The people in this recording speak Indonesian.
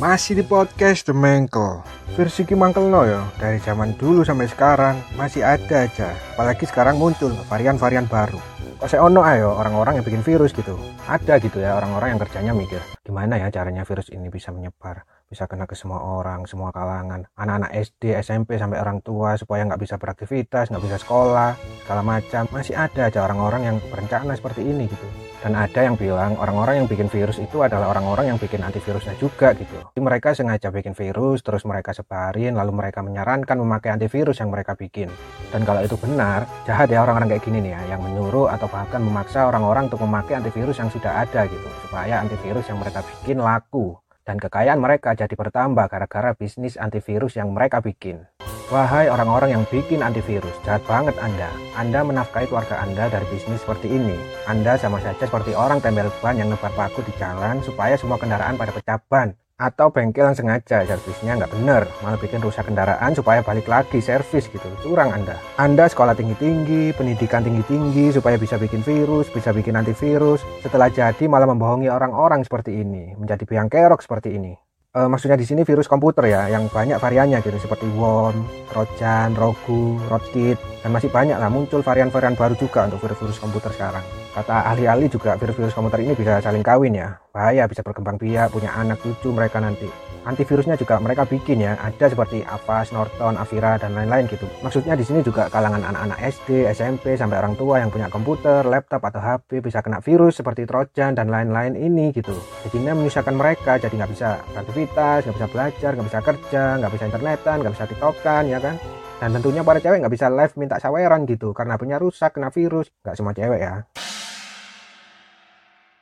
Masih di podcast The Mengkel. Versi Ki Mangkelno ya Dari zaman dulu sampai sekarang Masih ada aja. Apalagi sekarang muncul varian-varian baru Kok saya ono ayo orang-orang yang bikin virus gitu Ada gitu ya orang-orang yang kerjanya mikir Gimana ya caranya virus ini bisa menyebar Bisa kena ke semua orang, semua kalangan Anak-anak SD, SMP sampai orang tua Supaya nggak bisa beraktivitas, nggak bisa sekolah Segala macam Masih ada aja orang-orang yang berencana seperti ini gitu dan ada yang bilang orang-orang yang bikin virus itu adalah orang-orang yang bikin antivirusnya juga gitu. Jadi mereka sengaja bikin virus, terus mereka sebarin, lalu mereka menyarankan memakai antivirus yang mereka bikin. Dan kalau itu benar, jahat ya orang-orang kayak gini nih ya, yang menyuruh atau bahkan memaksa orang-orang untuk memakai antivirus yang sudah ada gitu, supaya antivirus yang mereka bikin laku. Dan kekayaan mereka jadi bertambah gara-gara bisnis antivirus yang mereka bikin. Wahai orang-orang yang bikin antivirus, jahat banget Anda. Anda menafkahi keluarga Anda dari bisnis seperti ini. Anda sama saja seperti orang tembel ban yang nebar paku di jalan supaya semua kendaraan pada pecah ban. Atau bengkel yang sengaja servisnya nggak bener, malah bikin rusak kendaraan supaya balik lagi servis gitu. Curang Anda. Anda sekolah tinggi-tinggi, pendidikan tinggi-tinggi supaya bisa bikin virus, bisa bikin antivirus. Setelah jadi malah membohongi orang-orang seperti ini, menjadi biang kerok seperti ini uh, maksudnya di sini virus komputer ya yang banyak variannya gitu seperti worm, trojan, rogu, rootkit dan masih banyak lah muncul varian-varian baru juga untuk virus-virus komputer sekarang. Kata ahli-ahli juga virus-virus komputer ini bisa saling kawin ya. Bahaya bisa berkembang biak, punya anak cucu mereka nanti. Antivirusnya juga mereka bikin ya ada seperti Avast, Norton, Avira dan lain-lain gitu. Maksudnya di sini juga kalangan anak-anak SD, SMP sampai orang tua yang punya komputer, laptop atau HP bisa kena virus seperti Trojan dan lain-lain ini gitu. Jadinya menyusahkan mereka jadi nggak bisa beraktivitas, nggak bisa belajar, nggak bisa kerja, nggak bisa internetan, nggak bisa tiktokan ya kan? Dan tentunya para cewek nggak bisa live minta saweran gitu karena punya rusak kena virus nggak semua cewek ya